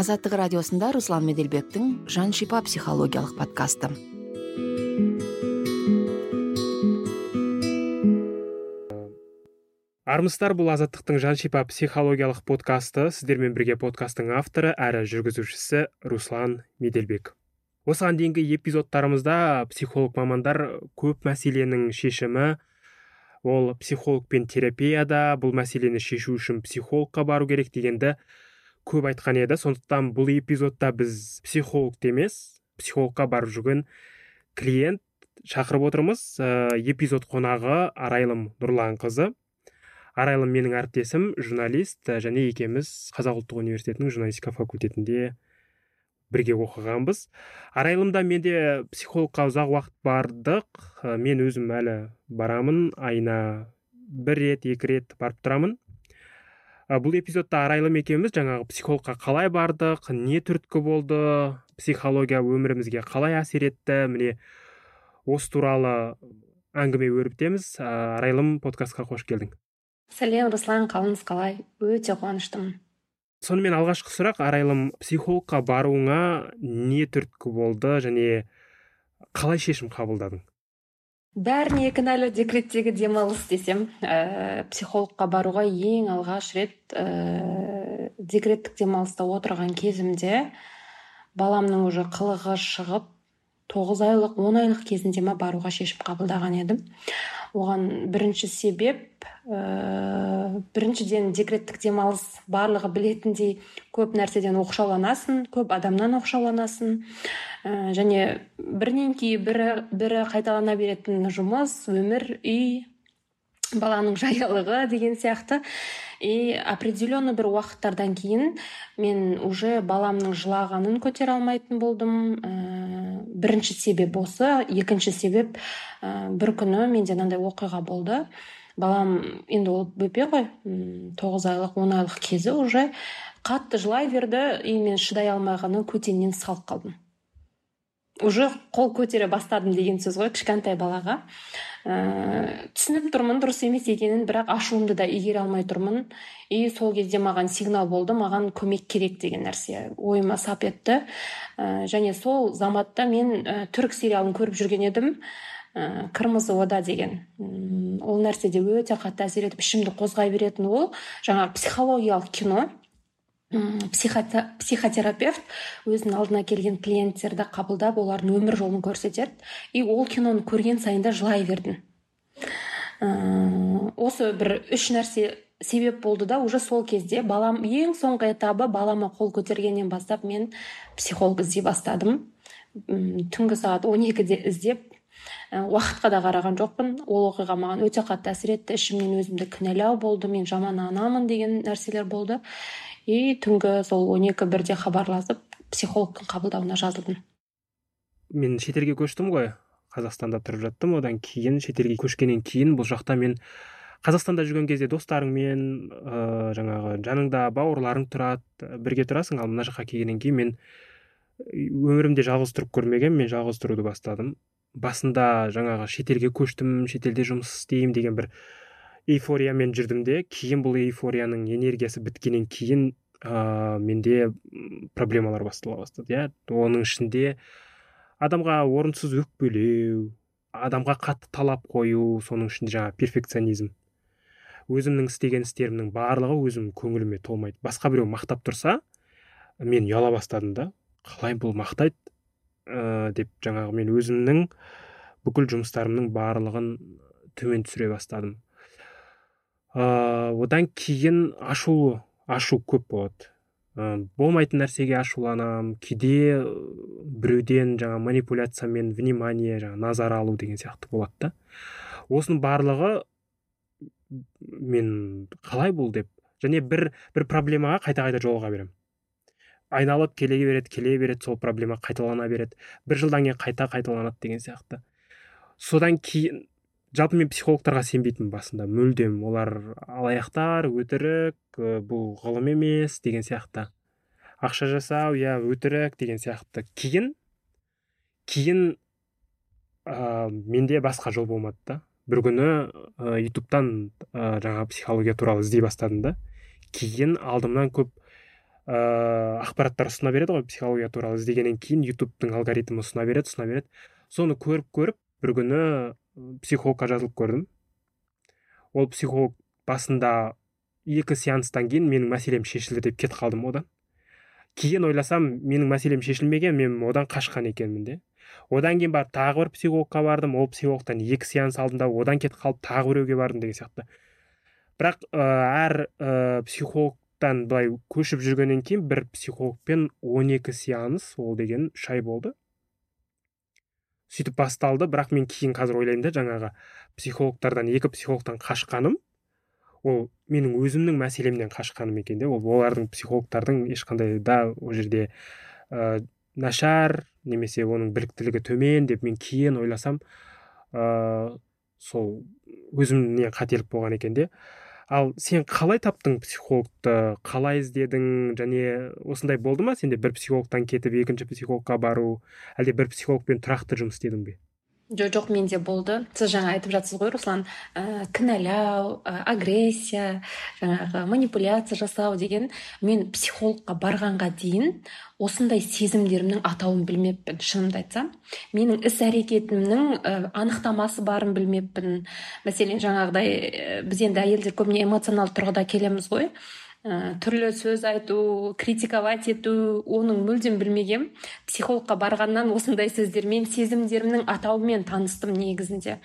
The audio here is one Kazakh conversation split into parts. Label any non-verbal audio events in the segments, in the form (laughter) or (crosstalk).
азаттық радиосында руслан меделбектің жан шипа психологиялық подкасты. Армысыздар бұл азаттықтың жан шипа психологиялық подкасты. Сіздермен бірге подкасттың авторы әрі жүргізушісі руслан меделбек. Осыған дейінгі эпизодтарымызда психолог мамандар көп мәселенің шешімі ол психолог пен терапияда бұл мәселені шешу үшін психологқа бару керек дегенді көп айтқан еді. Сондықтан бұл эпизодта біз психологты емес психологқа барып жүрген клиент шақырып отырмыз. Ә, эпизод қонағы арайлым нұрланқызы. Арайлым менің әріптесім журналист және екеуміз қазақ ұлттық университетінің журналистика факультетінде бірге оқығанбыз. Арайлымда менде психологқа ұзақ уақыт бардық. Мен өзім әлі барамын. Айына бір рет екі рет барып тұрамын. Бұл эпизодта арайлым екеуміз жаңағы психологқа қалай бардық не түрткі болды психология өмірімізге қалай әсер етті міне осы туралы әңгіме өрбітеміз. Арайлым подкастқа қош келдің. Сәлем руслан қалыңыз қалай? Өте қуаныштымын. Сонымен алғашқы сұрақ арайлым психологқа баруыңа не түрткі болды және қалай шешім қабылдадың? Бәріне кінәлі декреттегі демалыс десем ә, психологқа баруға ең алғаш рет ә, декреттік демалыста отырған кезімде баламның уже қылығы шығып тоғыз айлық он айлық кезінде ма баруға шешім қабылдаған едім. Оған бірінші себеп ә, біріншіден декреттік демалыс барлығы білетіндей көп нәрседен оқшауланасың көп адамнан оқшауланасың. Ә, және бірінен кейін бірі бірі қайталана беретін жұмыс өмір үй баланың жаялығы деген сияқты. И определенный бір уақыттардан кейін мен уже баламның жылағанын көтере алмайтын болдым. Ә, бірінші себеп осы. Екінші себеп ә, бір күні менде мынандай оқиға болды. Балам енді ол бөпе ғой тоғыз айлық он айлық кезі уже қатты жылай берді и мен шыдай алмай ғана көтеннен салып қалдым. Уже қол көтере бастадым деген сөз ғой кішкентай балаға. Ә, түсініп тұрмын дұрыс емес екенін бірақ ашуымды да игере алмай тұрмын. И сол кезде маған сигнал болды маған көмек керек деген нәрсе ойыма сап етті. Ә, және сол заматта мен ә, түрік сериалын көріп жүрген едім. Ә, кырмызы ода деген. Ол нәрседе өте қатты әсер етіп ішімді қозғай беретін ол жаңағы психологиялық кино. Психотерапевт өзінің алдына келген клиенттерді қабылдап олардың өмір жолын көрсетеді. И ол киноны көрген сайын да жылай бердім ә, осы бір үш нәрсе себеп болды да уже сол кезде балам ең соңғы этабы балама қол көтергеннен бастап мен психолог іздей бастадым. Түнгі сағат он екіде іздеп уақытқа да қараған жоқпын. Ол оқиға маған өте қатты әсер етті. Ішімнен өзімді кінәлау болды. Мен жаман анамын деген нәрселер болды. И түнгі сол он екі бірде хабарласып психологтың қабылдауына жазылдым мен шетелге көштім ғой. Қазақстанда тұрып жаттым. Одан кейін шетелге көшкеннен кейін бұл жақта мен қазақстанда жүрген кезде достарыңмен ә, жаңағы жаныңда бауырларың тұрады бірге тұрасың. Ал мына жаққа келгеннен кейін мен өмірімде жалғыз тұрып көрмегенмін мен жалғыз тұруды бастадым. Басында жаңағы шетелге көштім шетелде жұмыс істеймін деген бір эйфориямен жүрдім де кейін бұл эйфорияның энергиясы біткеннен кейін ә, менде проблемалар бастала бастады иә оның ішінде адамға орынсыз өкпелеу адамға қатты талап қою соның ішінде жаңа перфекционизм. Өзімнің істеген істерімнің барлығы өзім көңіліме толмайды. Басқа біреу мақтап тұрса мен ұяла бастадым да қалай бұл мақтайды ә, деп жаңағы мен өзімнің бүкіл жұмыстарымның барлығын төмен түсіре бастадым. Ә, одан кейін ашу ашу көп болады. Ә, болмайтын нәрсеге ашуланамын кейде біреуден жаңа манипуляциямен внимание жаңа назар алу деген сияқты болады да. Осының барлығы мен қалай бұл деп және бір бір проблемаға қайта қайта жолыға беремін. Айналып келе береді келе береді сол проблема қайталана береді. Бір жылдан кейін қайта қайталанады деген сияқты. Содан кейін жалпы мен психологтарға сенбейтінмін басында. Мүлдем. Олар алаяқтар өтірік бұл ғылым емес деген сияқты. Ақша жасау иә өтірік деген сияқты. Кейін кейін ә, менде басқа жол болмады да. Бір күні ә, ютубтан ә, жаңа психология туралы іздей бастадым да. Кейін алдымнан көп ыыы ақпараттар ұсына береді ғой психология туралы. Іздегеннен кейін ютубтың алгоритмі ұсына береді ұсына береді. Соны көріп көріп бір күні психологқа жазылып көрдім. Ол психолог басында екі сеанстан кейін менің мәселем шешілді деп кетіп қалдым одан. Кейін ойласам менің мәселем шешілмеген мен одан қашқан екенмін де. Одан кейін барып тағы бір психологқа бардым. Ол психологтан екі сеанс алдым да одан кетіп қалып тағы біреуге бардым деген сияқты. Бірақ әр ә, психологтан былай көшіп жүргеннен кейін бір психологпен 12 сеанс ол деген үш ай болды. Сөйтіп басталды бірақ мен кейін қазір ойлаймын да жаңағы психологтардан екі психологтан қашқаным. Ол менің өзімнің мәселемнен қашқаным екен де. Ол олардың психологтардың ешқандай да ол жерде ә, нашар немесе оның біліктілігі төмен деп мен кейін ойласам ә, сол өзімнен қателік болған екен де. Ал сен қалай таптың психологты? Қалай іздедің? Және осындай болды ма сенде бір психологтан кетіп екінші психологқа бару? Әлде бір психологпен тұрақты жұмыс істедің бе? Жоқ жоқ менде болды. Сіз жаңа айтып жатсыз ғой руслан ә, кінәлау ә, агрессия жаңағы манипуляция жасау деген. Мен психологқа барғанға дейін осындай сезімдерімнің атауын білмеппін шынымды айтсам. Менің іс әрекетімнің ә, анықтамасы барын білмеппін. Мәселен жаңағыдай ә, біз енді әйелдер көбіне эмоционалды тұрғыда келеміз ғой. Ә, түрлі сөз айту критиковать ету оның мүлдем білмегем. Психологқа барғаннан осындай сөздермен сезімдерімнің атауымен таныстым негізінде.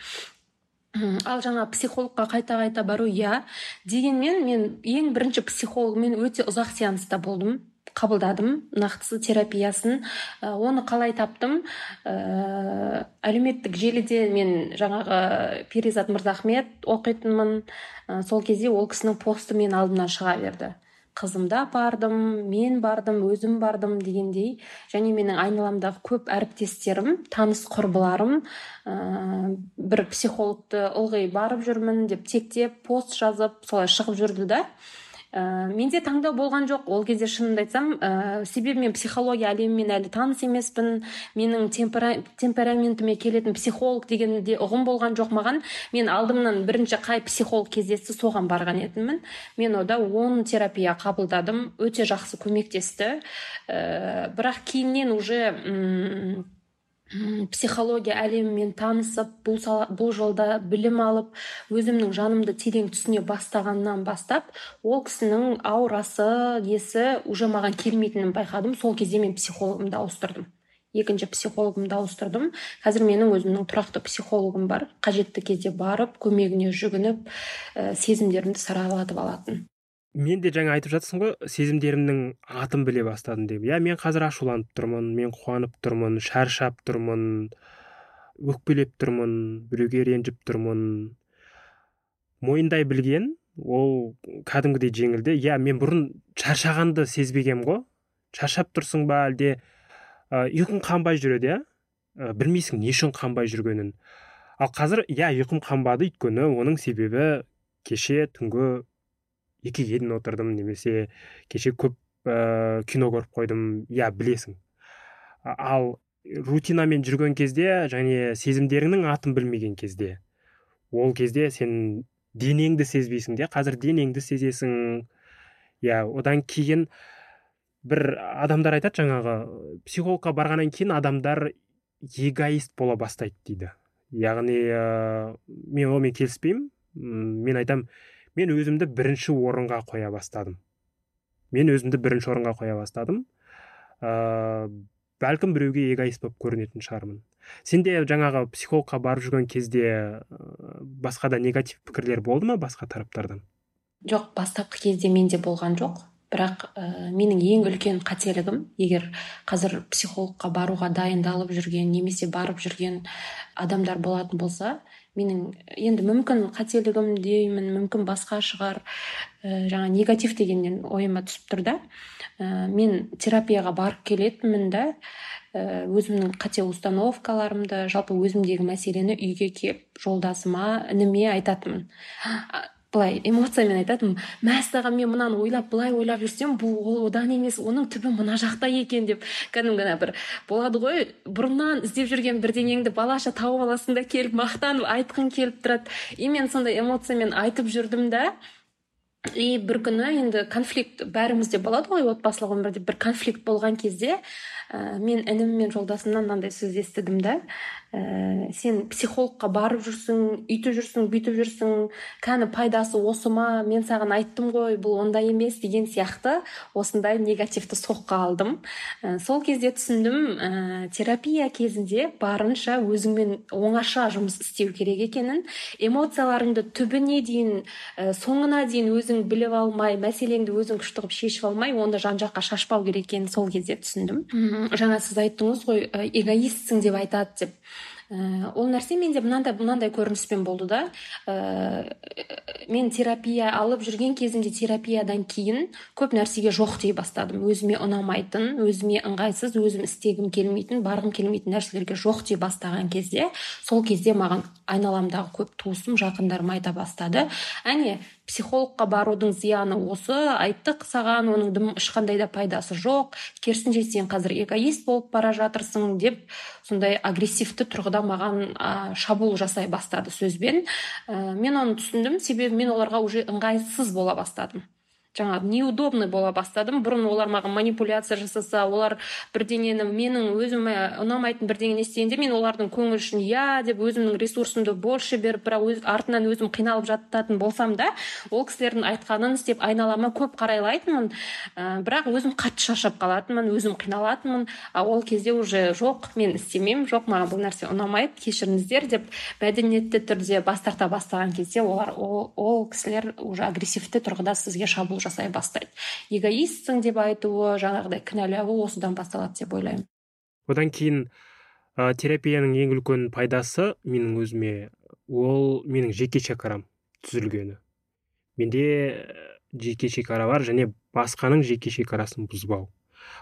Ал жаңа психологқа қайта қайта бару иә. Дегенмен мен ең бірінші психологмен өте ұзақ сеанста болдым. Қабылдадым нақтысы терапиясын. Ә, оны қалай таптым? Ә, әлеуметтік желіде мен жаңағы перизат мырзахмет оқитынмын. Ә, сол кезде ол кісінің посты мен алдымнан шыға берді. Қызымды апардым мен бардым өзім бардым дегендей. Және менің айналамдағы көп әріптестерім таныс құрбыларым ә, бір психологты ылғи барып жүрмін деп тектеп пост жазып солай шығып жүрді да. Ә, менде таңдау болған жоқ. Ол кезде шынымды айтсам ә, себебі мен психология әлемімен әлі таныс емеспін. Менің темпера, темпераментіме келетін психолог деген де ұғым болған жоқ маған. Мен алдымнан бірінші қай психолог кездесті соған барған едіммін мен ода он терапия қабылдадым. Өте жақсы көмектесті. Ә, бірақ кейіннен уже психология әлемімен танысып бұл сала, бұл жолда білім алып өзімнің жанымды терең түсіне бастағаннан бастап ол кісінің аурасы несі уже маған келмейтінін байқадым. Сол кезде мен психологымды ауыстырдым. Екінші психологымды ауыстырдым. Қазір менің өзімнің тұрақты психологым бар. Қажетті кезде барып көмегіне жүгініп ә, сезімдерімді саралатып алатын. Мен де жаңа айтып жатсың ғой сезімдерімнің атын біле бастадым деп. Иә мен қазір ашуланып тұрмын мен қуанып тұрмын шаршап тұрмын өкпелеп тұрмын біреуге ренжіп тұрмын. Мойындай білген ол кәдімгідей жеңілді иә мен бұрын шаршағанды сезбегем ғой. Шаршап тұрсың ба әлде? Ә, ұйқың қанбай жүреді иә? Ә, білмейсің не үшін қанбай жүргенін. Ал қазір иә ұйқым қанбады өйткені оның себебі кеше түнгі екіге дейін отырдым немесе кеше көп ә, кино көріп қойдым. Иә білесің. Ал рутинамен жүрген кезде және сезімдеріңнің атын білмеген кезде ол кезде сен денеңді сезбейсің де қазір денеңді сезесің. Иә одан кейін бір адамдар айтады жаңағы психологқа барғаннан кейін адамдар эгоист бола бастайды дейді. Яғни ә, мен онымен келіспеймін. Мен айтам мен өзімді бірінші орынға қоя бастадым. Мен өзімді бірінші орынға қоя бастадым. Ә, бәлкім біреуге эгоист болып көрінетін шығармын. Сенде жаңағы психологқа барып жүрген кезде басқа да негатив пікірлер болды ма басқа тараптардан? Жоқ бастапқы кезде менде болған жоқ. Бірақ ә, менің ең үлкен қателігім егер қазір психологқа баруға дайындалып жүрген немесе барып жүрген адамдар болатын болса менің енді мүмкін қателігім деймін мүмкін басқа шығар ә, жаңа негатив дегеннен ойыма түсіп тұр да. Ә, мен терапияға барып келетінмін да. Ә, өзімнің қате установкаларымды жалпы өзімдегі мәселені үйге келіп жолдасыма ініме айтатынмын. Былай эмоциямен айтатынмын. Мәссаған мен мынаны ойлап былай ойлап жүрсем бұл ол одан емес оның түбі мына жақта екен деп кәдімгі ана бір болады ғой. Бұрыннан іздеп жүрген бірдеңеңді балаша тауып аласың да келіп мақтанып айтқың келіп тұрады. И мен сондай эмоциямен айтып жүрдім да. И бір күні енді конфликт бәрімізде болады ғой отбасылық өмірде бір конфликт болған кезде ә, мен інім мен жолдасымнан мынандай сөз естідім да. Ә, сен психологқа барып жүрсің үйтіп жүрсің бүйтіп жүрсің. Кәні пайдасы осы ма? Мен саған айттым ғой бұл ондай емес деген сияқты осындай негативті соққы алдым. Ә, сол кезде түсіндім ә, терапия кезінде барынша өзіңмен оңаша жұмыс істеу керек екенін. Эмоцияларыңды түбіне дейін ә, соңына дейін өзің біліп алмай мәселеңді өзің күшті қылып шешіп алмай оны жан жаққа шашпау керек екенін сол кезде түсіндім. Жаңа сіз айттыңыз ғой эгоистсің деп айтады деп. Ә, ол нәрсе менде мынандай мынандай көрініспен болды да. Ә, мен терапия алып жүрген кезімде терапиядан кейін көп нәрсеге жоқ дей бастадым. Өзіме ұнамайтын өзіме ыңғайсыз өзім істегім келмейтін барғым келмейтін нәрселерге жоқ дей бастаған кезде сол кезде маған айналамдағы көп туысым жақындарым айта бастады. Әне психологқа барудың зияны осы. Айттық саған оның ешқандай да пайдасы жоқ. Керісінше сен қазір эгоист болып бара жатырсың деп сондай агрессивті тұрғыда маған ә, шабуыл жасай бастады сөзбен. Ә, мен оны түсіндім. Себебі мен оларға уже ыңғайсыз бола бастадым. Жаңағы неудобный бола бастадым бұрын олар маған манипуляция жасаса олар бірдеңені менің өзіме ұнамайтын бірдеңені істегенде мен олардың көңілі үшін иә деп өзімнің ресурсымды больше беріп бірақ өз артынан өзім қиналып жататын болсам да ол кісілердің айтқанын істеп айналама көп қарайлайтынмын. Ә, бірақ өзім қатты шаршап қалатынмын өзім қиналатынмын. А ол кезде уже жоқ мен істемеймін жоқ маған бұл нәрсе ұнамайды кешіріңіздер деп мәдениетті түрде бас тарта бастаған кезде олар ол, ол кісілер уже агрессивті тұрғыда сізге шабуыл жасай бастайды. Эгоистсің деп айтуы жаңағыдай кінәлауы осыдан басталады деп ойлаймын. Одан кейін ә, терапияның ең үлкен пайдасы менің өзіме ол менің жеке шекарам түзілгені. Менде жеке шекара бар және басқаның жеке шекарасын бұзбау.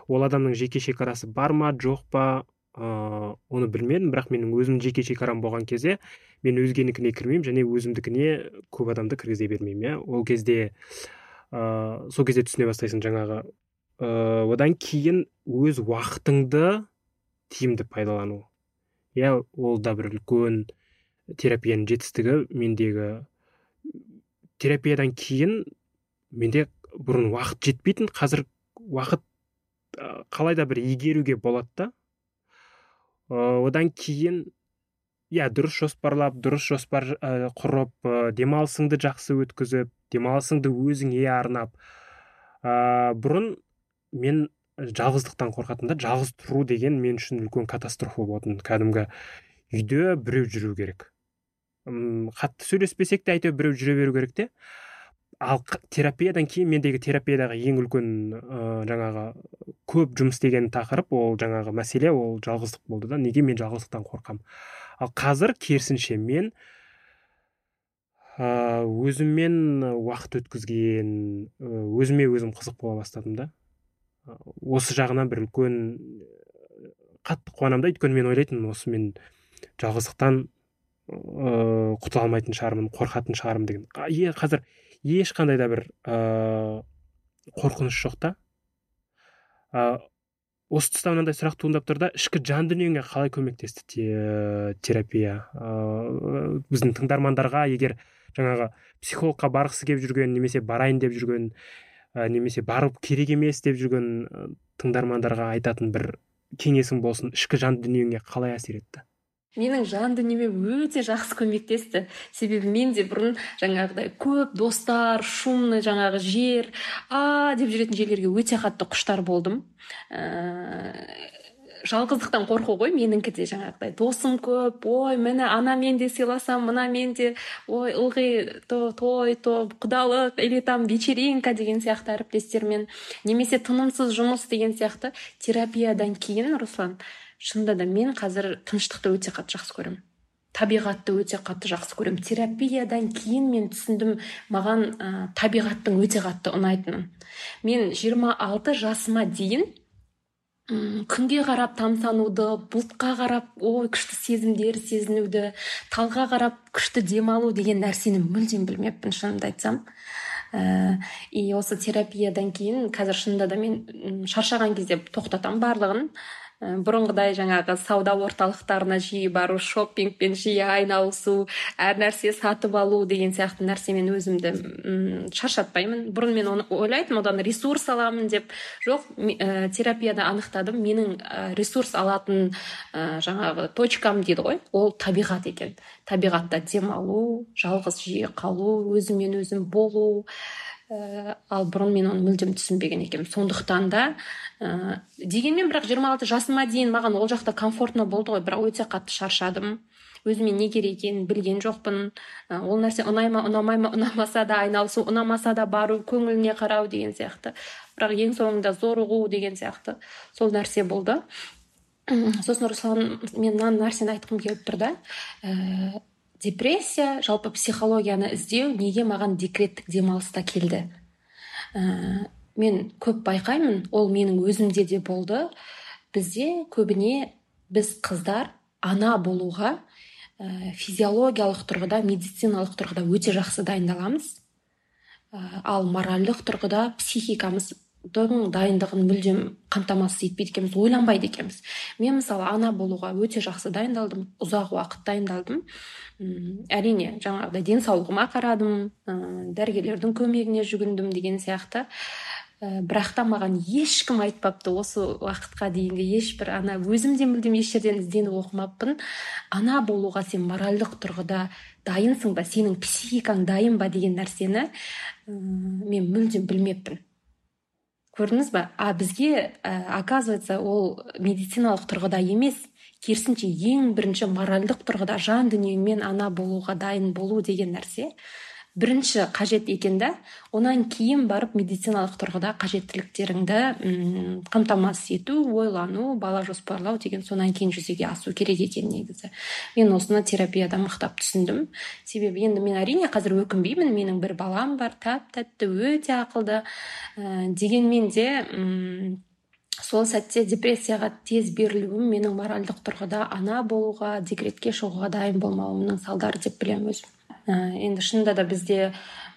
Ол адамның жеке шекарасы бар ма жоқ па ә, оны білмедім. Бірақ менің өзімнің жеке шекарам болған кезде мен өзгенікіне кірмеймін және өзімдікіне көп адамды кіргізе бермеймін иә. Ол кезде ә, сол кезде түсіне бастайсың жаңағы. Ә, одан кейін өз уақытыңды тиімді пайдалану. Иә ол да бір үлкен терапияның жетістігі. Мендегі терапиядан кейін менде бұрын уақыт жетпейтін қазір уақыт қалай да бір игеруге болады да. Одан кейін иә дұрыс жоспарлап дұрыс жоспар құрып демалысыңды жақсы өткізіп демалысыңды өзіңе арнап. Ә, бұрын мен жалғыздықтан қорқатын да жалғыз тұру деген мен үшін үлкен катастрофа болатын кәдімгі үйде біреу жүру керек. М қатты сөйлеспесек те әйтеуір біреу жүре беру керек те. Ал терапиядан кейін мендегі терапиядағы ең үлкен ә, жаңағы көп жұмыс істеген тақырып ол жаңағы мәселе ол жалғыздық болды да неге мен жалғыздықтан қорқам? Ал қазір керісінше мен өзіммен уақыт өткізген өзіме өзім қызық бола бастадым да. Осы жағынан бір үлкен қатты қуанамын да. Өйткені мен ойлайтынмын осы мен жалғыздықтан ыыы құтыла алмайтын шығармын қорқатын шығармын деген. Қазір ешқандай да бір ыыы қорқыныш жоқ та. Осы тұста мынандай сұрақ туындап тұр да. Ішкі жан дүниеңе қалай көмектесті терапия? Ыыы біздің тыңдармандарға егер жаңағы психологқа барғысы келіп жүрген немесе барайын деп жүрген ә, немесе барып керек емес деп жүрген ә, тыңдармандарға айтатын бір кеңесің болсын ішкі жан дүниеңе қалай әсер етті? Менің жан дүниеме өте жақсы көмектесті. Себебі мен де бұрын жаңағыдай көп достар шумный жаңағы жер а деп жүретін жерлерге өте қатты құштар болдым. Жалғыздықтан қорқу ғой менікі де жаңағыдай. Досым көп ой міне анамен де сыйласам мынамен де ой ылғи то той то құдалық или там вечеринка деген сияқты әріптестермен немесе тынымсыз жұмыс деген сияқты. Терапиядан кейін руслан шынында да мен қазір тыныштықты өте қатты жақсы көремін. Табиғатты өте қатты жақсы көремін. Терапиядан кейін мен түсіндім маған ә, табиғаттың өте қатты ұнайтынын. Мен 26 жасыма дейін күнге қарап тамсануды бұлтқа қарап ой күшті сезімдер сезінуді талға қарап күшті демалу деген нәрсені мүлдем білмеппін шынымды айтсам. Ә, и осы терапиядан кейін қазір шынында да мен шаршаған кезде тоқтатамын барлығын. Э, бұрынғыдай жаңағы сауда орталықтарына жиі бару шоппингпен жиі айналысу әр нәрсе сатып алу деген сияқты нәрсемен өзімді шаршатпаймын. Бұрын мен оны ойлайтынмын одан ресурс аламын деп жоқ ә, терапияда анықтадым. Менің ә, ресурс алатын ә, жаңағы точкам дейді ғой ол табиғат екен. Табиғатта демалу жалғыз жиі қалу өзіммен өзім болу ә, ал бұрын мен оны мүлдем түсінбеген екенмін. Сондықтан да ә, дегенмен бірақ жиырма алты жасыма дейін маған ол жақта комфортно болды ғой. Бірақ өте қатты шаршадым. Өзіме не керек екенін білген жоқпын. Ә, ол нәрсе ұнай ма ұнамай ма ұнамаса да айналысу ұнамаса да бару көңіліне қарау деген сияқты. Бірақ ең соңында зорығу деген сияқты. Сол нәрсе болды. Сосын руслан мен мына нәрсені айтқым келіп тұр да. Депрессия жалпы психологияны іздеу неге маған декреттік демалыста келді? Ә, мен көп байқаймын ол менің өзімде де болды. Бізде көбіне біз қыздар ана болуға ә, физиологиялық тұрғыда медициналық тұрғыда өте жақсы дайындаламыз. Ә, ал моральдық тұрғыда психикамыз дайындығын мүлдем қамтамасыз етпейді екенбіз ойланбайды екенбіз. Мен мысалы ана болуға өте жақсы дайындалдым ұзақ уақыт дайындалдым. М әрине жаңағыдай денсаулығыма қарадым ә, дәрігерлердің көмегіне жүгіндім деген сияқты. Ә, бірақ та маған ешкім айтпапты осы уақытқа дейінгі ешбір ана өзім де мүлдем еш жерден ізденіп оқымаппын. Ана болуға сен моральдық тұрғыда дайынсың ба сенің психикаң дайын ба деген нәрсені мен мүлдем білмеппін. Көрдіңіз ба а бізге ә, оказывается ол медициналық тұрғыда емес. Керісінше ең бірінші моральдық тұрғыда жан дүниеңмен ана болуға дайын болу деген нәрсе. Бірінші қажет екен да онан кейін барып медициналық тұрғыда қажеттіліктеріңді қамтамасыз ету ойлану бала жоспарлау деген сонан кейін жүзеге асу керек екен негізі. Мен осыны терапияда мықтап түсіндім. Себебі енді мен әрине қазір өкінбеймін менің бір балам бар тәп тәтті өте ақылды ә, дегенмен де м сол сәтте депрессияға тез берілуім менің моральдық тұрғыда ана болуға декретке шығуға дайын болмауымның салдары деп білемін өзім. Енді шынында да бізде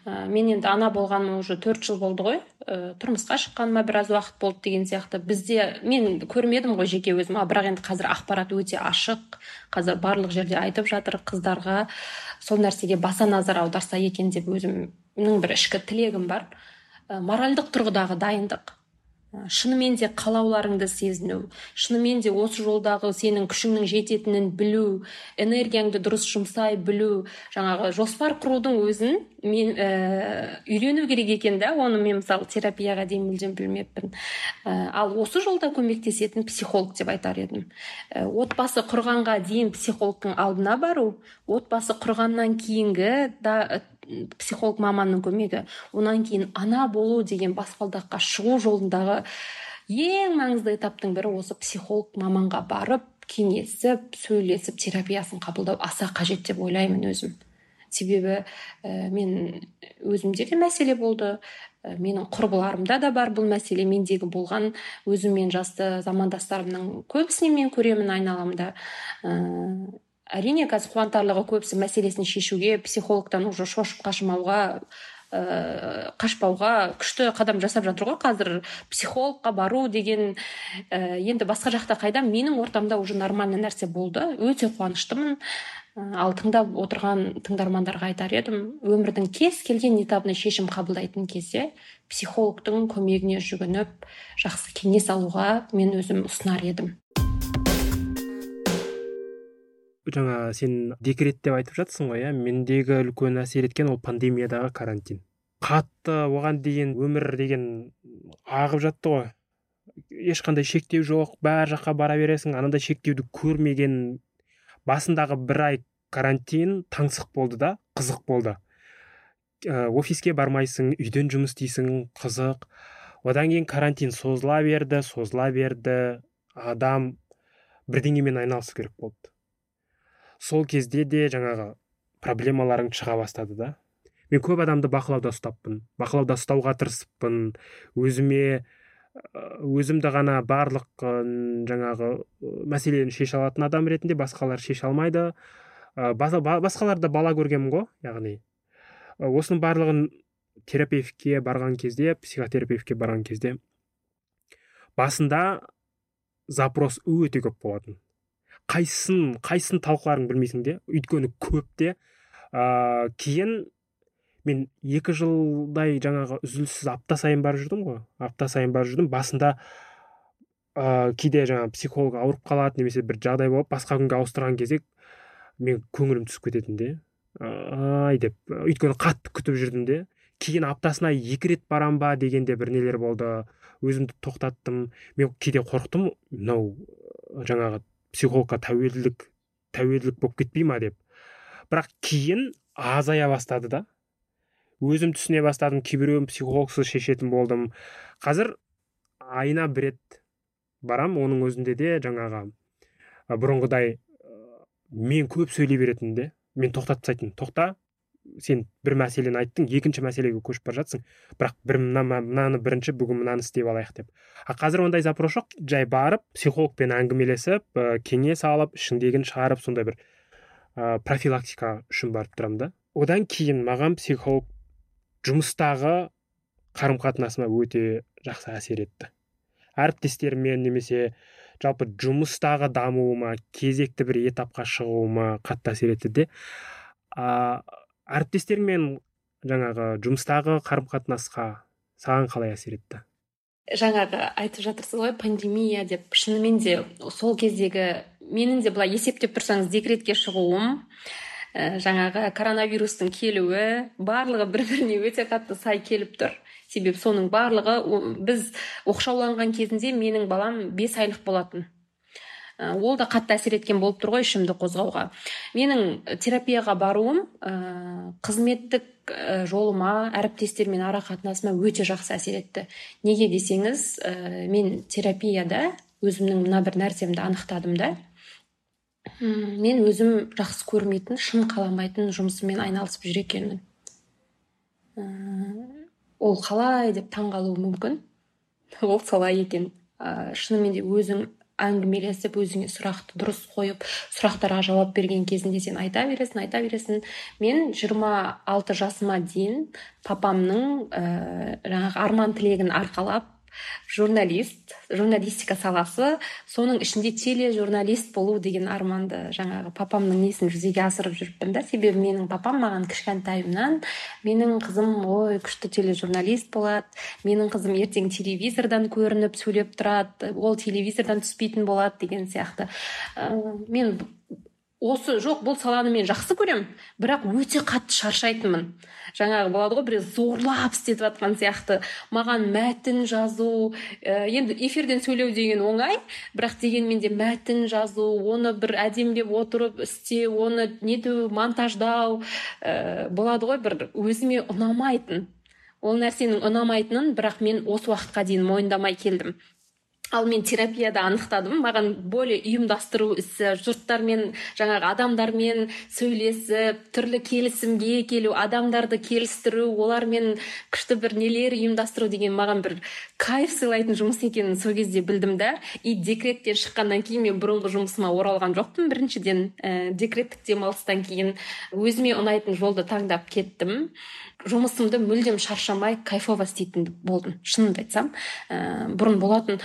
ә, мен енді ана болғаныма уже төрт жыл болды ғой. Ә, тұрмысқа шыққаныма біраз уақыт болды деген сияқты. Бізде мен көрмедім ғой жеке өзім. Бірақ енді қазір ақпарат өте ашық. Қазір барлық жерде айтып жатыр қыздарға сол нәрсеге баса назар аударса екен деп өзімнің бір ішкі тілегім бар. Ә, моральдық тұрғыдағы дайындық. Шынымен де қалауларыңды сезіну шынымен де осы жолдағы сенің күшіңнің жететінін білу энергияңды дұрыс жұмсай білу жаңағы жоспар құрудың өзін мен ә, үйрену керек екен да. Оны мен мысалы терапияға дейін мүлдем білмеппін. Ә, ал осы жолда көмектесетін психолог деп айтар едім. Ә, отбасы құрғанға дейін психологтың алдына бару отбасы құрғаннан кейінгі да психолог маманның көмегі. Онан кейін ана болу деген баспалдаққа шығу жолындағы ең маңызды этаптың бірі осы психолог маманға барып кеңесіп сөйлесіп терапиясын қабылдау аса қажет деп ойлаймын өзім. Себебі ә, мен өзімде де мәселе болды. Ә, менің құрбыларымда да бар бұл мәселе. Мендегі болған өзіммен жасты замандастарымның көбісінен мен көремін айналамда. Ә, әрине қазір қуантарлығы көбісі мәселесін шешуге психологтан уже шошып қашмауға ә, қашпауға күшті қадам жасап жатыр ғой. Қазір психологқа бару деген ә, енді басқа жақта қайда? Менің ортамда уже нормальный нәрсе болды. Өте қуаныштымын. Ә, ал тыңдап отырған тыңдармандарға айтар едім. Өмірдің кез келген этабына шешім қабылдайтын кезде психологтың көмегіне жүгініп жақсы кеңес алуға мен өзім ұсынар едім. Жаңа сен декрет деп айтып жатсың ғой иә? мендегі үлкен әсер еткен ол пандемиядағы карантин. Қатты оған дейін өмір деген ағып жатты ғой. Ешқандай шектеу жоқ бар жаққа бара бересің анандай шектеуді көрмеген басындағы бір ай карантин таңсық болды да қызық болды. Ә, офиске бармайсың үйден жұмыс істейсің қызық. Одан кейін карантин созыла берді созыла берді адам бірдеңемен айналысу керек болды. Сол кезде де жаңағы проблемаларың шыға бастады да? Мен көп адамды бақылауда ұстаппын бақылауда ұстауға тырысыппын өзіме өзімді ғана барлық жаңағы мәселені шеше алатын адам ретінде басқалар шеше алмайды. Басқалар да бала көргенмін ғой яғни. Осының барлығын терапевтке барған кезде психотерапевтке барған кезде басында запрос өте көп болатын. Қайсысын қайсысын талқыларыңды білмейсің де өйткені көп те. Ә, кейін мен екі жылдай жаңағы үзіліссіз апта сайын барып жүрдім ғой. Апта сайын барып жүрдім. Басында ә, кейде жаңағы психолог ауырып қалады немесе бір жағдай болып басқа күнге ауыстырған кезде мен көңілім түсіп кететін де. Ай деп өйткені қатты күтіп жүрдім де. Кейін аптасына екі рет барам ба дегенде бір нелер болды. Өзімді тоқтаттым. Мен кейде қорықтым. Мынау жаңағы психологқа тәуелділік тәуелділік болып кетпей ма деп. Бірақ кейін азая бастады да. Өзім түсіне бастадым кейбіреуін психологсыз шешетін болдым. Қазір айына бір рет барам оның өзінде де жаңағы бұрынғыдай мен көп сөйлей беретін де мен тоқтатып тастайтын тоқта сен бір мәселені айттың екінші мәселеге көшіп бара жатсың бірақ бір мынаны бірінші бүгін мынаны істеп алайық деп. А қазір ондай запрос жоқ. Жай барып психологпен әңгімелесіп ә, кеңес алып ішіңдегіні шығарып сондай бір ә, профилактика үшін барып тұрамын да. Одан кейін маған психолог жұмыстағы қарым қатынасыма өте жақсы әсер етті. Әріптестеріммен немесе жалпы жұмыстағы дамуыма кезекті бір этапқа шығуыма қатты әсер етті де а, әріптестермен жаңағы жұмыстағы қарым қатынасқа саған қалай әсер етті? Жаңағы айтып жатырсыз ғой пандемия деп. Шынымен де сол кездегі менің де былай есептеп тұрсаңыз декретке шығуым ә, жаңағы коронавирустың келуі барлығы бір біріне өте қатты сай келіп тұр. Себебі соның барлығы біз оқшауланған кезінде менің балам бес айлық болатын. Ол да қатты әсер еткен болып тұр ғой ішімді қозғауға. Менің терапияға баруым ә, қызметтік жолыма әріптестермен ара қатынасыма өте жақсы әсер етті. Неге десеңіз ә, мен терапияда өзімнің мына бір нәрсемді анықтадым да. Мен өзім жақсы көрмейтін шын қаламайтын жұмысыммен айналысып жүр екенмін. Ол қалай деп таң қалуы мүмкін? (laughs) Ол солай екен. Ә, шынымен де өзің әңгімелесіп өзіңе сұрақты дұрыс қойып сұрақтарға жауап берген кезінде сен айта бересің айта бересің. Мен 26 жасыма дейін папамның ә, жаңағы арман тілегін арқалап журналист журналистика саласы. Соның ішінде тележурналист болу деген арманды жаңағы папамның несін жүзеге асырып жүріппін да. Себебі менің папам маған кішкентайымнан менің қызым ой күшті тележурналист болады менің қызым ертең телевизордан көрініп сөйлеп тұрады ол телевизордан түспейтін болады деген сияқты. Ә, мен осы жоқ бұл саланы мен жақсы көремін бірақ өте қатты шаршайтынмын. Жаңағы болады ғой біреу зорлап істетіп жатқан сияқты. Маған мәтін жазу ә, енді эфирден сөйлеу деген оңай бірақ дегенмен де мәтін жазу оны бір әдемілеп отырып істеу оны нету монтаждау ә, болады ғой бір өзіме ұнамайтын. Ол нәрсенің ұнамайтынын бірақ мен осы уақытқа дейін мойындамай келдім. Ал мен терапияда анықтадым. Маған более ұйымдастыру ісі жұрттармен жаңағы адамдармен сөйлесіп түрлі келісімге келу адамдарды келістіру олармен күшті бір нелер ұйымдастыру деген маған бір кайф сыйлайтын жұмыс екенін сол кезде білдім да. И декреттен шыққаннан кейін мен бұрынғы жұмысыма оралған жоқпын. Біріншіден ә, декреттік демалыстан кейін өзіме ұнайтын жолды таңдап кеттім. Жұмысымды мүлдем шаршамай кайфово істейтін болдым. Шынымды айтсам ә, бұрын болатын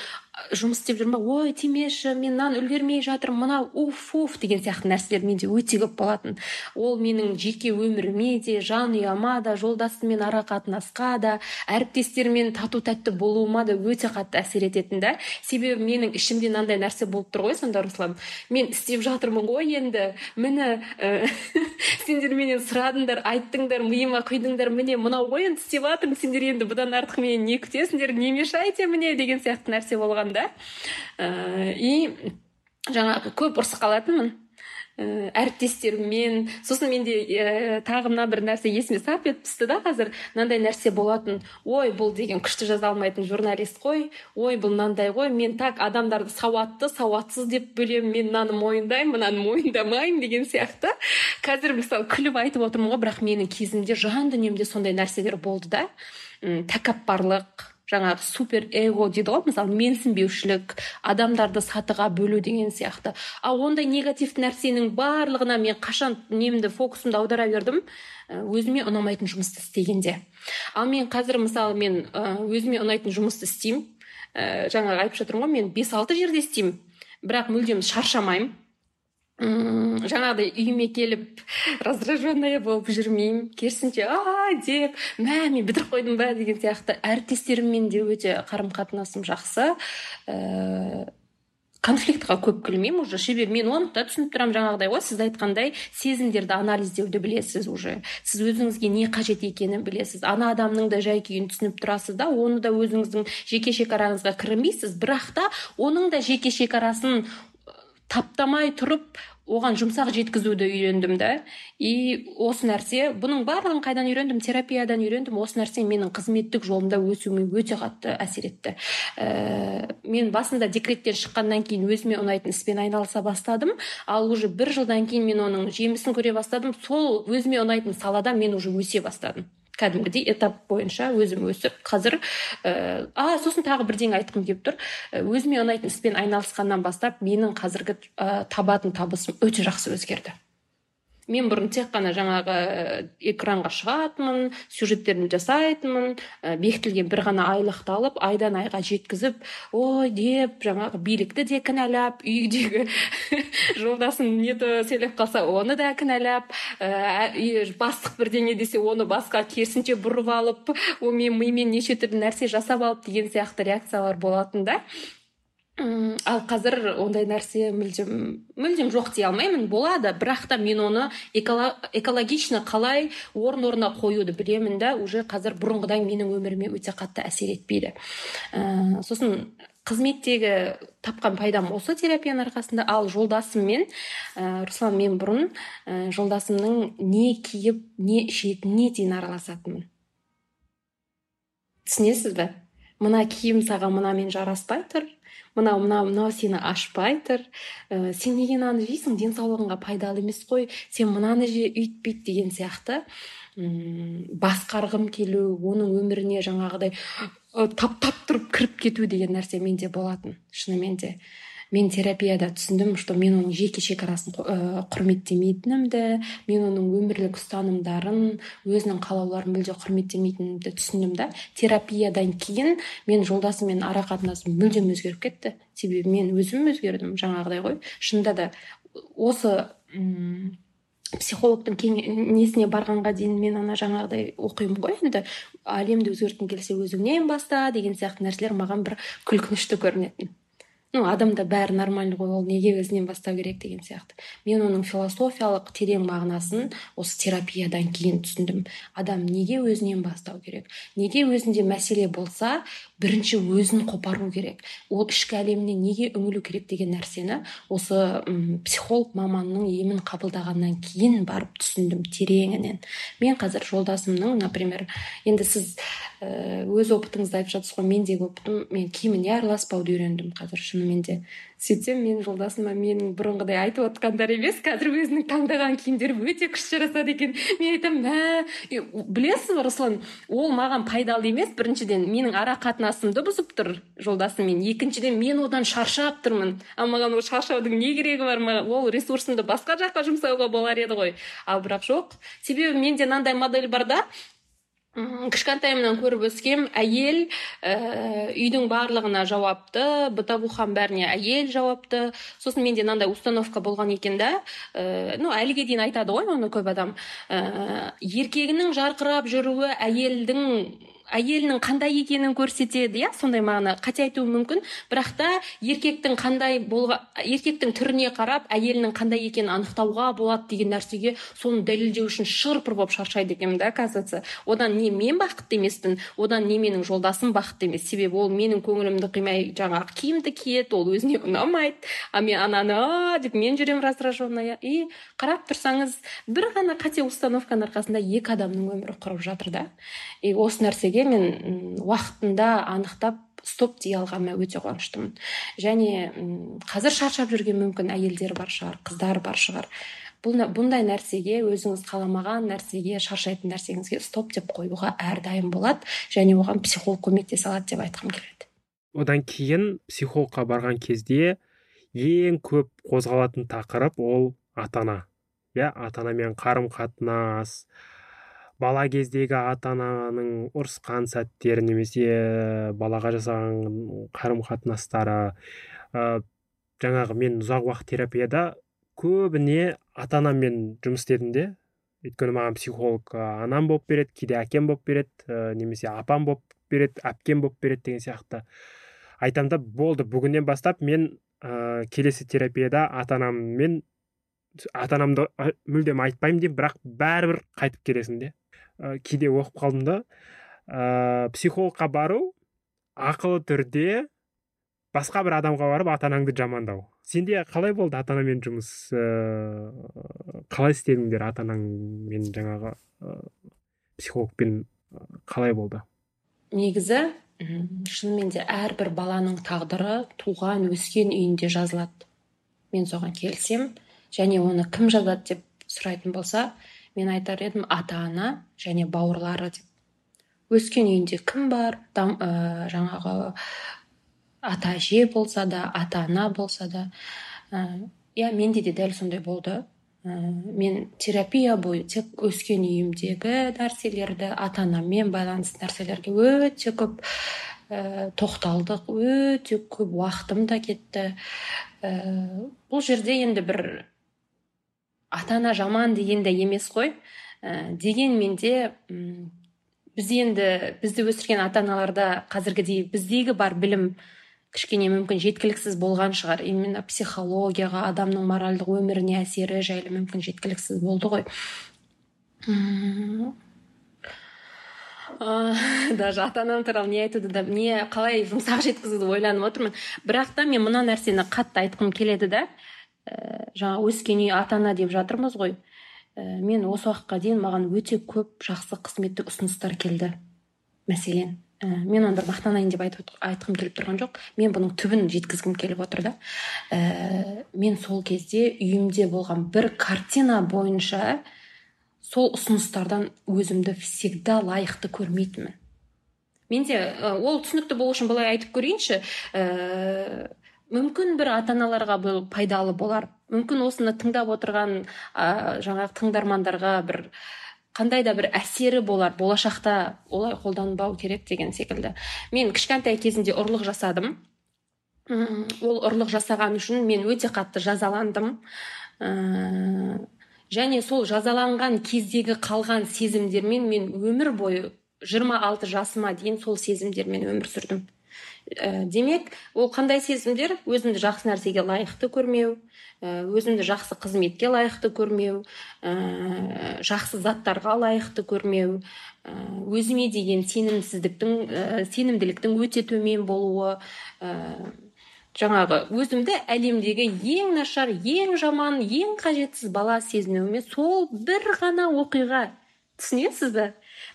жұмыс істеп жүрмін ба? Ой тимеші мен мынаны үлгермей жатырмын мынау уф уф деген сияқты нәрселер менде өте көп болатын. Ол менің жеке өміріме де жанұяма да жолдасыммен ара қатынасқа да әріптестермен тату тәтті болуыма да өте қатты әсер ететін да. Себебі менің ішімде мынандай нәрсе болып тұр ғой сонда руслан. Мен істеп жатырмын ғой енді міне ә, (laughs) сендер менен сұрадыңдар айттыңдар миыма құйдыңдар міне мынау ғой енді істеп жатырмын сендер енді бұдан артық менен не күтесіңдер не мешайте мне деген сияқты нәрсе болған да ә, и жаңағы көп ұрысып қалатынмын. Ә, әріптестеріммен. Сосын менде ә, тағы мына бір нәрсе есіме сап етіп түсті да қазір. Мынандай нәрсе болатын. Ой бұл деген күшті жаза алмайтын журналист қой. Ой бұл мынандай ғой. Мен так адамдарды сауатты сауатсыз деп бөлемін. Мен мынаны мойындаймын мынаны мойындамаймын деген сияқты. Қазір мысалы күліп айтып отырмын ғой бірақ менің кезімде жан дүниемде сондай нәрселер болды да. Тәкаппарлық жаңағы супер эго дейді ғой. Мысалы менсінбеушілік адамдарды сатыға бөлу деген сияқты. Ал ондай негативті нәрсенің барлығына мен қашан немді фокусымды аудара бердім? Өзіме ұнамайтын жұмысты істегенде. Ал мен қазір мысалы мен өзіме ұнайтын жұмысты істеймін. Ә, жаңағы айтып жатырмын ғой мен бес алты жерде істеймін. Бірақ мүлдем шаршамаймын. Жаңағыдай үйіме келіп раздраженная болып жүрмеймін. Керісінше а деп мә мен бітіріп қойдым ба? деген сияқты. Әріптестеріммен де өте қарым қатынасым жақсы. Ііі конфликтқа көп кірмеймін уже. Себебі мен оны да түсініп тұрамын жаңағыдай ғой сіз айтқандай сезімдерді анализдеуді білесіз уже. Сіз өзіңізге не қажет екенін білесіз. Ана адамның да жай күйін түсініп тұрасыз да оны да өзіңіздің жеке шекараңызға кірмейсіз. Бірақ та оның да жеке шекарасын таптамай тұрып оған жұмсақ жеткізуді үйрендім да. И осы нәрсе бұның барлығын қайдан үйрендім? Терапиядан үйрендім. Осы нәрсе менің қызметтік жолымда өсуіме өте қатты әсер етті. Ә, мен басында декреттен шыққаннан кейін өзіме ұнайтын іспен айналыса бастадым. Ал уже бір жылдан кейін мен оның жемісін көре бастадым. Сол өзіме ұнайтын салада мен уже өсе бастадым. Кәдімгідей этап бойынша өзім өсіп қазір ә, а сосын тағы бірдеңе айтқым келіп тұр. Э, өзіме ұнайтын іспен айналысқаннан бастап менің қазіргі ә, табатын табысым өте жақсы өзгерді. Мен бұрын тек қана жаңағы э, экранға шығатынмын сюжеттерін жасайтынмын ә, бекітілген бір ғана айлықты алып айдан айға жеткізіп ой деп жаңағы билікті де кінәлап үйдегі (laughs) жолдасым неті сөйлеп қалса оны да кінәлап ә, бастық бірдеңе десе оны басқа керісінше бұрып алып о мен мимен неше түрлі нәрсе жасап алып деген сияқты реакциялар болатын да. Ал қазір ондай нәрсе мүлдем мүлдем жоқ дей алмаймын болады. Бірақ та мен оны экологично қалай орын орнына қоюды білемін да уже қазір бұрынғыдай менің өміріме өте қатты әсер етпейді. Ә, сосын қызметтегі тапқан пайдам осы терапияның арқасында. Ал жолдасыммен ә, руслан мен бұрын ә, жолдасымның не киіп не ішетініне дейін араласатынмын. Түсінесіз бе? Мына киім саған мынамен жараспай тұр. Мынау мынау мынау сені ашпай тұр. Ә, сен неге мынаны жейсің? Денсаулығыңа пайдалы емес қой. Сен мынаны же үйтпейді деген сияқты. М басқарғым келу оның өміріне жаңағыдай таптап тұрып кіріп кету деген нәрсе менде болатын. Шынымен де. Мен терапияда түсіндім что мен оның жеке шекарасын ә, құрметтемейтінімді мен оның өмірлік ұстанымдарын өзінің қалауларын мүлде құрметтемейтінімді түсіндім да. Терапиядан кейін мен жолдасыммен ара қатынасым мүлдем өзгеріп кетті. Себебі мен өзім өзгердім жаңағыдай ғой. Шынында да осы м психологтың несіне барғанға дейін мен ана жаңағыдай оқимын ғой енді. Әлемді өзгерткің келсе өзіңнен баста деген сияқты нәрселер маған бір күлкінішті көрінетін. Ну адамда бәрі нормально ғой ол неге өзінен бастау керек деген сияқты. Мен оның философиялық терең мағынасын осы терапиядан кейін түсіндім. Адам неге өзінен бастау керек? Неге өзінде мәселе болса бірінші өзін қопару керек. Ол ішкі әлеміне неге үңілу керек деген нәрсені осы м психолог маманның емін қабылдағаннан кейін барып түсіндім тереңінен. Мен қазір жолдасымның например енді сіз өз опытыңызды айтып жатырсыз ғой мендегі опытым мен киіміне араласпауды үйрендім қазір шынымен де. Сөйтсем мен жолдасыма менің бұрынғыдай айтып отқандар емес қазір өзінің таңдаған киімдері өте күшті жарасады екен. Мен айтамын мә білесіз ба руслан ол маған пайдалы емес. Біріншіден менің ара қатынасымды бұзып тұр жолдасыммен екіншіден мен одан шаршап тұрмын. Ал маған ол шаршаудың не керегі бар? Маған ол ресурсымды басқа жаққа жұмсауға болар еді ғой ал бірақ жоқ. Себебі менде мынандай модель бар да кішкентайымнан көріп өскем әйел ә, үйдің барлығына жауапты бытовуханың бәріне әйел жауапты. Сосын менде мынандай установка болған екен да. Ә, ну әліге дейін айтады ғой оны көп адам. Ә, еркегінің жарқырап жүруі әйелдің әйелінің қандай екенін көрсетеді иә? сондай мағына. Қате айтуым мүмкін. Бірақ та еркектің қандай болға еркектің түріне қарап әйелінің қандай екенін анықтауға болады деген нәрсеге соны дәлелдеу үшін шырпыр болып шаршайды екенмін да оказывается. Одан не мен бақытты емеспін одан не менің жолдасым бақытты емес. Себебі ол менің көңілімді қимай жаңағы киімді киеді ол өзіне ұнамайды. А мен ананы деп мен жүремін раздраженная и қарап тұрсаңыз бір ғана қате установканың арқасында екі адамның өмірі құрып жатыр да. И осы нәрсеге мен уақытында анықтап стоп дей алғаныма өте қуаныштымын. Және қазір шаршап жүрген мүмкін әйелдер бар шығар қыздар бар шығар. Бұндай нәрсеге өзіңіз қаламаған нәрсеге шаршайтын нәрсеңізге стоп деп қоюға әрдайым болады. Және оған психолог көмектесе алады деп айтқым келеді. Одан кейін психологқа барған кезде ең көп қозғалатын тақырып ол ата ана иә ата анамен қарым қатынас бала кездегі ата ананың ұрысқан сәттері немесе балаға жасаған қарым қатынастары ә, жаңағы мен ұзақ уақыт терапияда көбіне ата анаммен жұмыс істедім де. Өйткені маған психолог анам болып береді кейде әкем болып береді ә, немесе апам болып береді әпкем болып береді деген сияқты. Айтамын да болды бүгіннен бастап мен ә, келесі терапияда ата анаммен ата анамды мүлдем айтпаймын деп бірақ бәрібір қайтып келесің де. Ә, кейде оқып қалдым да. Ә, психологқа бару ақылы түрде басқа бір адамға барып ата анаңды жамандау. Сенде қалай болды ата анамен жұмыс? Ә, қалай істедіңдер ата анаңмен жаңағы ә, психологпен? Қалай болды? Негізі шынымен де әрбір баланың тағдыры туған өскен үйінде жазылады. Мен соған келісемін. Және оны кім жазады деп сұрайтын болса мен айтар едім ата ана және бауырлары деп. Өскен үйінде кім бар? Дам, ә, жаңағы ата әже болса да ата ана болса да. Иә менде де дәл сондай болды. Ә, мен терапия бойы тек өскен үйімдегі нәрселерді ата анаммен байланысты нәрселерге өте көп ә, тоқталдық өте көп уақытым да кетті. Ә, бұл жерде енді бір ата ана жаман деген де емес қой ә, дегенмен де біз енді бізді өсірген ата аналарда қазіргідей біздегі бар білім кішкене мүмкін жеткіліксіз болған шығар. Именно психологияға адамның моральдық өміріне әсері жайлы мүмкін жеткіліксіз болды ғой. Даже ата анам туралы не айтуды да не қалай жұмсақ жеткізуді ойланып отырмын. Бірақ та мен мына нәрсені қатты айтқым келеді да. Ә, жаңа өскен үй ата ана деп жатырмыз ғой. Ә, мен осы уақытқа дейін маған өте көп жақсы қызметтік ұсыныстар келді. Мәселен ә, мен бір мақтанайын деп айтып, айтқым келіп тұрған жоқ. Мен бұның түбін жеткізгім келіп отыр да. Ә, мен сол кезде үйімде болған бір картина бойынша сол ұсыныстардан өзімді всегда лайықты көрмейтінмін. Менде ол түсінікті болу үшін былай айтып көрейінші. Мүмкін бір ата аналарға бұл пайдалы болар. Мүмкін осыны тыңдап отырған ә, жаңағы тыңдармандарға бір қандай да бір әсері болар. Болашақта олай қолданбау керек деген секілді. Мен кішкентай кезімде ұрлық жасадым. Ол ұрлық жасаған үшін мен өте қатты жазаландым. Ә, және сол жазаланған кездегі қалған сезімдермен мен өмір бойы 26 жасыма дейін сол сезімдермен өмір сүрдім. Ә, демек ол қандай сезімдер? Өзімді жақсы нәрсеге лайықты көрмеу ә, өзімді жақсы қызметке лайықты көрмеу ә, жақсы заттарға лайықты көрмеу ә, өзіме деген сенімсіздіктің ә, сенімділіктің өте төмен болуы жаңағы өзімді әлемдегі ең нашар ең жаман ең қажетсіз бала сезінуіме сол бір ғана оқиға түсінесіз бе?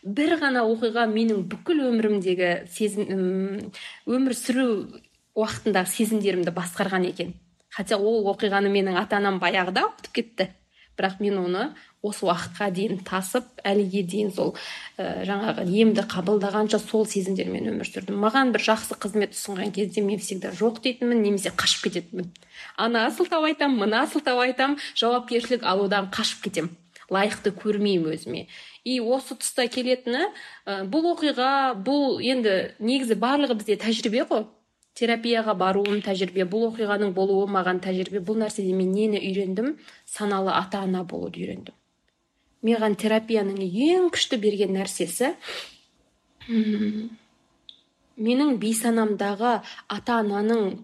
бір ғана оқиға менің бүкіл өмірімдегі сезім өмір сүру уақытындағы сезімдерімді басқарған екен. Хотя ол оқиғаны менің ата анам баяғыда ұмытып кетті. Бірақ мен оны осы уақытқа дейін тасып әліге дейін сол ә, жаңағы емді қабылдағанша сол сезімдермен өмір сүрдім. Маған бір жақсы қызмет ұсынған кезде мен всегда жоқ дейтінмін немесе қашып кететінмін. Ана сылтау айтамын мына сылтау айтамын жауапкершілік алудан қашып кетемін лайықты көрмеймін өзіме. И осы тұста келетіні ә, бұл оқиға бұл енді негізі барлығы бізде тәжірибе ғой. Терапияға баруым тәжірибе бұл оқиғаның болуы маған тәжірибе. Бұл нәрседен мен нені үйрендім? Саналы ата ана болуды үйрендім. Маған терапияның ең күшті берген нәрсесі менің бейсанамдағы ата ананың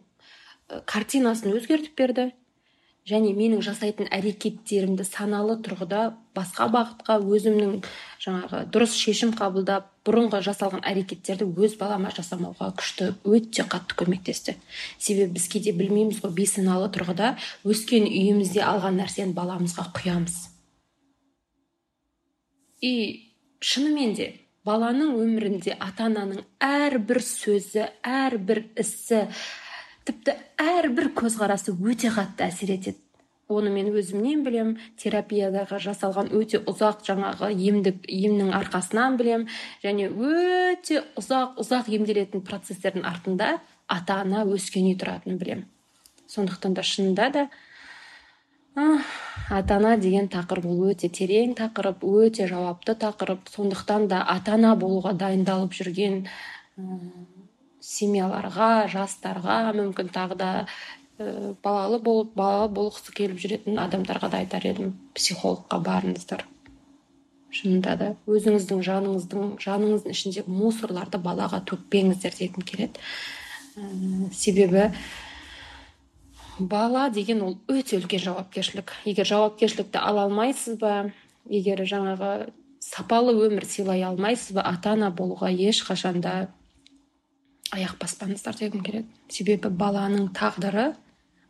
картинасын өзгертіп берді. Және менің жасайтын әрекеттерімді саналы тұрғыда басқа бағытқа өзімнің жаңағы дұрыс шешім қабылдап бұрынғы жасалған әрекеттерді өз балама жасамауға күшті өте қатты көмектесті. Себебі біз кейде білмейміз ғой бейсаналы тұрғыда өскен үйімізде алған нәрсені баламызға құямыз. И шынымен де баланың өмірінде ата ананың әрбір сөзі әрбір ісі тіпті әрбір көзқарасы өте қатты әсер етеді. Оны мен өзімнен білем терапиядағы жасалған өте ұзақ жаңағы емдік емнің арқасынан білем және өте ұзақ ұзақ емделетін процестердің артында ата ана өскен үй тұратынын білем. Сондықтан да шынында да ата ана деген тақырып ол өте терең тақырып өте жауапты тақырып. Сондықтан да ата ана болуға дайындалып жүрген семьяларға жастарға мүмкін тағы да ә, балалы болып балалы болғысы келіп жүретін адамдарға да айтар едім. Психологқа барыңыздар. Шынында да. Өзіңіздің жаныңыздың жаныңыздың ішіндегі мусорларды балаға төкпеңіздер дегім келеді. Ә, себебі бала деген ол өте үлкен жауапкершілік. Егер жауапкершілікті ала алмайсыз ба егер жаңағы сапалы өмір сыйлай алмайсыз ба ата ана болуға ешқашан да аяқ баспаңыздар дегім келеді себебі баланың тағдыры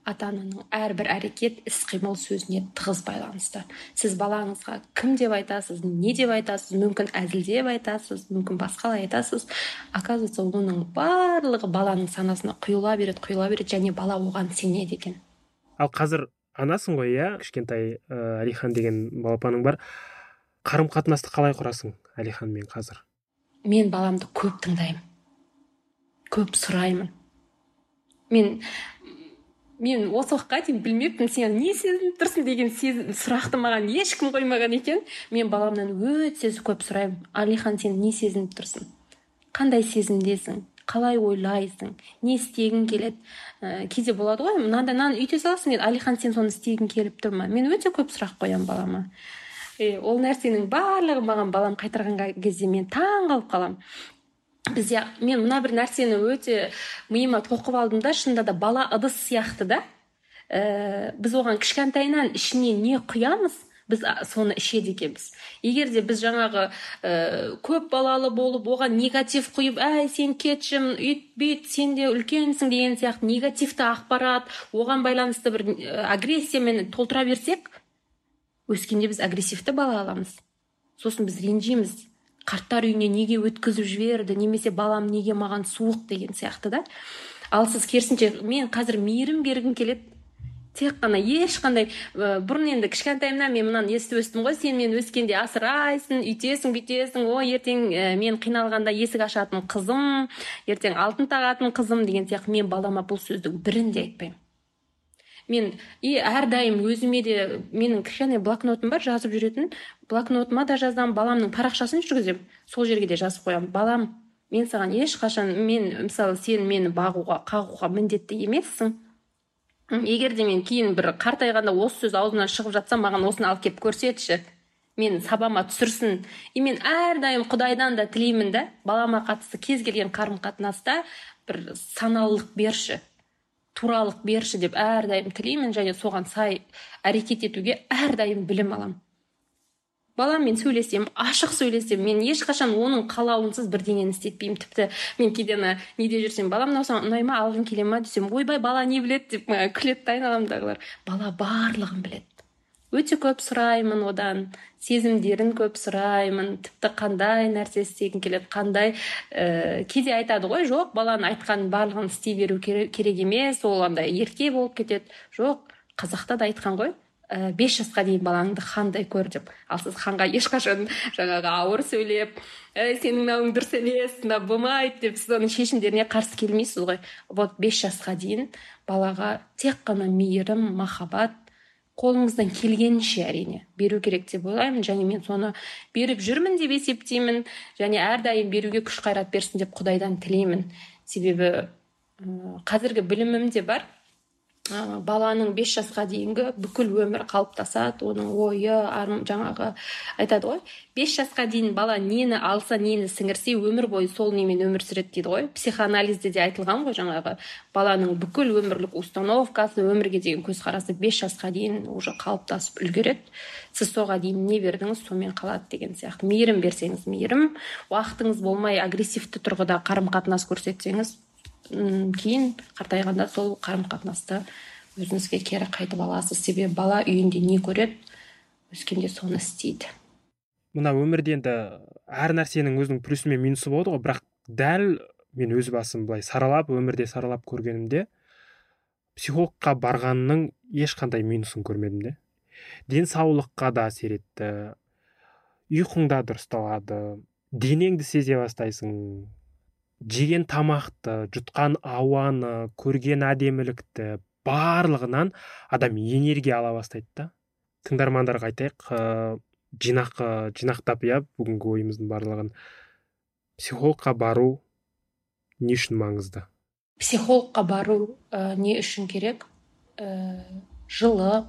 ата ананың әрбір әрекет іс қимыл сөзіне тығыз байланысты. Сіз балаңызға кім деп айтасыз не деп айтасыз мүмкін әзілдеп айтасыз мүмкін басқалай айтасыз. Оказывается оның барлығы баланың санасына құйыла береді құйыла береді және бала оған сенеді екен. Ал қазір анасың ғой иә? Кішкентай ә, әлихан деген балапаның бар. Қарым қатынасты қалай құрасың әлиханмен қазір? Мен баламды көп тыңдаймын. Көп сұраймын. Мен мен осы уақытқа дейін білмеппін сен не сезініп тұрсың деген сұрақты маған ешкім қоймаған екен. Мен баламнан өте көп сұраймын. Алихан сен не сезініп тұрсың? Қандай сезімдесің? Қалай ойлайсың? Не істегің келеді? Ә, кейде болады ғой мынандай мынаны үйте саласың дейді. Алихан сен соны істегің келіп тұр ма? Мен өте көп сұрақ қоямын балама. Ол нәрсенің барлығын маған балам қайтарған кезде мен таң қалып қаламын бізде мен мына бір нәрсені өте миыма тоқып алдым да шынында да бала ыдыс сияқты да. Ә, біз оған кішкентайынан ішіне не құямыз біз соны ішеді екенбіз. Егер де біз жаңағы ә, көп балалы болып оған негатив құйып әй сен кетшім үйт бүйт сен де үлкенсің деген сияқты негативті ақпарат оған байланысты бір агрессиямен толтыра берсек өскенде біз агрессивті бала аламыз. Сосын біз ренжиміз. Қарттар үйіне неге өткізіп жіберді немесе балам неге маған суық деген сияқты да. Ал сіз керісінше мен қазір мейірім бергім келеді. Тек қана ешқандай бұрын енді кішкентайымнан мен мынаны естіп өстім ғой. Сен мені өскенде асырайсың үйтесің бүйтесің. Ой ертең ә, мен қиналғанда есік ашатын қызым ертең алтын тағатын қызым деген сияқты. Мен балама бұл сөздің бірін де айтпаймын. Мен и әрдайым өзіме де менің кішкене блокнотым бар жазып жүретін. Блокнотыма да жазамын баламның парақшасын жүргіземін. Сол жерге де жазып қоямын. Балам мен саған ешқашан мен мысалы сен мені бағуға қағуға міндетті емессің. Егер де мен кейін бір қартайғанда осы сөз аузымнан шығып жатса маған осыны алып келіп көрсетші. Мен сабама түсірсін. И мен әрдайым құдайдан да тілеймін да балама қатысты кез келген қарым қатынаста бір саналылық берші. Туралық берші деп әрдайым тілеймін және соған сай әрекет етуге әрдайым білім аламын баламмен сөйлесем ашық сөйлесем мен ешқашан оның қалауынсыз бірдеңені істетпеймін. Тіпті мен кейде ана неде жүрсем балам мынау саған ұнай ма алғың келе ма? десем ойбай бала не біледі? деп күледі да айналамдағылар. Бала барлығын біледі. Өте көп сұраймын одан сезімдерін көп сұраймын тіпті қандай нәрсе істегің келеді қандай ә, кейде айтады ғой жоқ баланың айтқанын барлығын істей беру керек емес ол андай ерке болып кетеді жоқ қазақта да айтқан ғой ә, бес жасқа дейін балаңды хандай көр деп. Ал сіз ханға ешқашан жаңағы ауыр сөйлеп әй сенің мынауың дұрыс емес мынау болмайды деп сіз оның шешімдеріне қарсы келмейсіз ғой. Вот бес жасқа дейін балаға тек қана мейірім махаббат қолыңыздан келгенінше әрине беру керек деп ойлаймын. Және мен соны беріп жүрмін деп есептеймін. Және әрдайым беруге күш қайрат берсін деп құдайдан тілеймін. Себебі қазіргі білімім де бар. Ә, баланың бес жасқа дейінгі бүкіл өмірі қалыптасады оның ойы арм, жаңағы айтады ғой. Бес жасқа дейін бала нені алса нені сіңірсе өмір бойы сол немен өмір сүреді дейді ғой. Психоанализде де айтылған ғой жаңағы баланың бүкіл өмірлік установкасы өмірге деген көзқарасы бес жасқа дейін уже қалыптасып үлгереді. Сіз соға дейін не бердіңіз сомен қалады деген сияқты. Мейірім берсеңіз мейірім уақытыңыз болмай агрессивті тұрғыда қарым қатынас көрсетсеңіз кейін қартайғанда сол қарым қатынасты өзіңізге кері қайтып аласыз. Себебі бала үйінде не көреді өскенде соны істейді. Мына өмірде енді әр нәрсенің өзінің плюсы мен минусы болады ғой. Бірақ дәл мен өз басым былай саралап өмірде саралап көргенімде психологқа барғанның ешқандай минусын көрмедім де. Денсаулыққа да әсер етті. Ұйқың да дұрысталады. Денеңді сезе бастайсың. Жеген тамақты жұтқан ауаны көрген әдемілікті барлығынан адам энергия ала бастайды да. Тыңдармандарға айтайық жинақ жинақтап иә бүгінгі ойымыздың барлығын. Психологқа бару не үшін маңызды? Психологқа бару ә, не үшін керек? Ә, жылы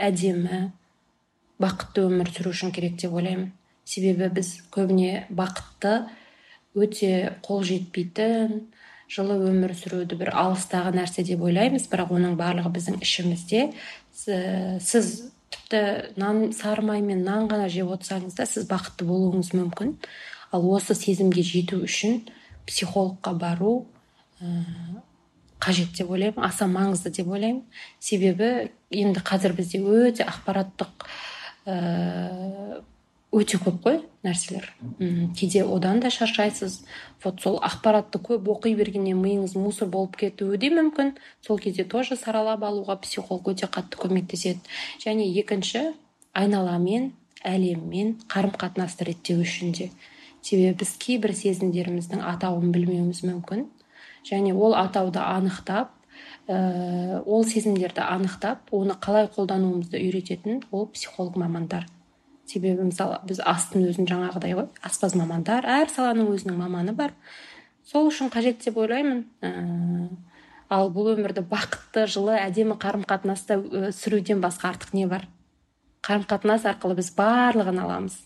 әдемі бақытты өмір сүру үшін керек деп ойлаймын. Себебі біз көбіне бақытты өте қол жетпейтін жылы өмір сүруді бір алыстағы нәрсе деп ойлаймыз. Бірақ оның барлығы біздің ішімізде. Сіз тіпті нан сары май мен нан ғана жеп отырсаңыз да сіз бақытты болуыңыз мүмкін. Ал осы сезімге жету үшін психологқа бару қажет деп ойлаймын аса маңызды деп ойлаймын. Себебі енді қазір бізде өте ақпараттық өте көп қой нәрселер. М кейде одан да шаршайсыз. Вот сол ақпаратты көп оқи бергеннен миыңыз мусор болып кетуі де мүмкін. Сол кезде тоже саралап алуға психолог өте қатты көмектеседі. Және екінші айналамен әлеммен қарым қатынасты реттеу үшін де. Себебі біз кейбір сезімдеріміздің атауын білмеуіміз мүмкін. Және ол атауды анықтап ә, ол сезімдерді анықтап оны қалай қолдануымызды үйрететін ол психолог мамандар себебі мысалы біз астың өзін жаңағыдай ғой. Аспаз мамандар әр саланың өзінің маманы бар. Сол үшін қажет деп ойлаймын. Ә, ал бұл өмірді бақытты жылы әдемі қарым қатынаста сүруден басқа артық не бар? Қарым қатынас арқылы біз барлығын аламыз.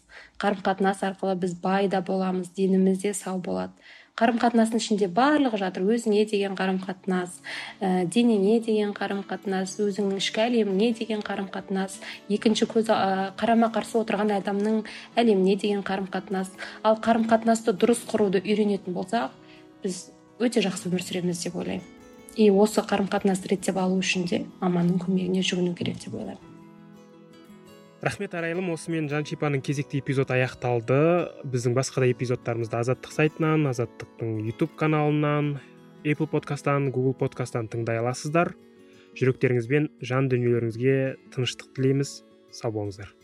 Қарым қатынас арқылы біз бай да боламыз деніміз де сау болады. Қарым қатынастың ішінде барлығы жатыр. Өзіңе деген қарым қатынас ә, денеңе деген қарым қатынас өзіңнің ішкі әлеміңе деген қарым қатынас екінші көз ә, қарама қарсы отырған адамның әлеміне деген қарым қатынас ал қарым қатынасты дұрыс құруды үйренетін болсақ біз өте жақсы өмір сүреміз деп ойлаймын. И осы қарым қатынасты реттеп алу үшін де маманның көмегіне жүгіну керек деп ойлаймын. Рахмет арайлым. Осымен жаншипаның кезекті эпизоды аяқталды. Біздің басқа да эпизодтарымызды азаттық сайтынан азаттықтың ютуб каналынан apple подкасттан google подкасттан тыңдай аласыздар. Жүректеріңіз бен жан дүниелеріңізге тыныштық тілейміз. Сау болыңыздар.